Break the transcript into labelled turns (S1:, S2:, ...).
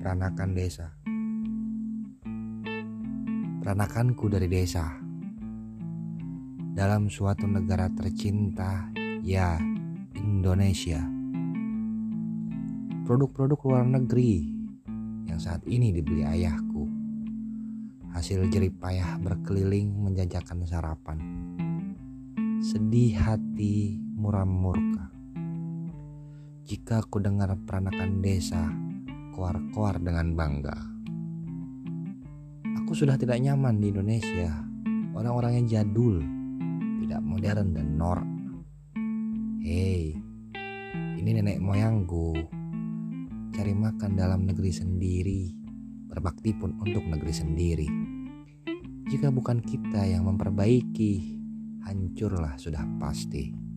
S1: Peranakan desa. Peranakanku dari desa. Dalam suatu negara tercinta Ya Indonesia. Produk-produk luar negeri Yang saat ini dibeli ayahku. Hasil jeripayah berkeliling menjajakan sarapan. Sedih hati muram murka. Jika ku dengar peranakan desa koar-koar dengan bangga. Aku sudah tidak nyaman di Indonesia. Orang-orangnya jadul, tidak modern dan norak. Hei, ini nenek moyangku. Cari makan dalam negeri sendiri, berbakti pun untuk negeri sendiri. Jika bukan kita yang memperbaiki, hancurlah sudah pasti.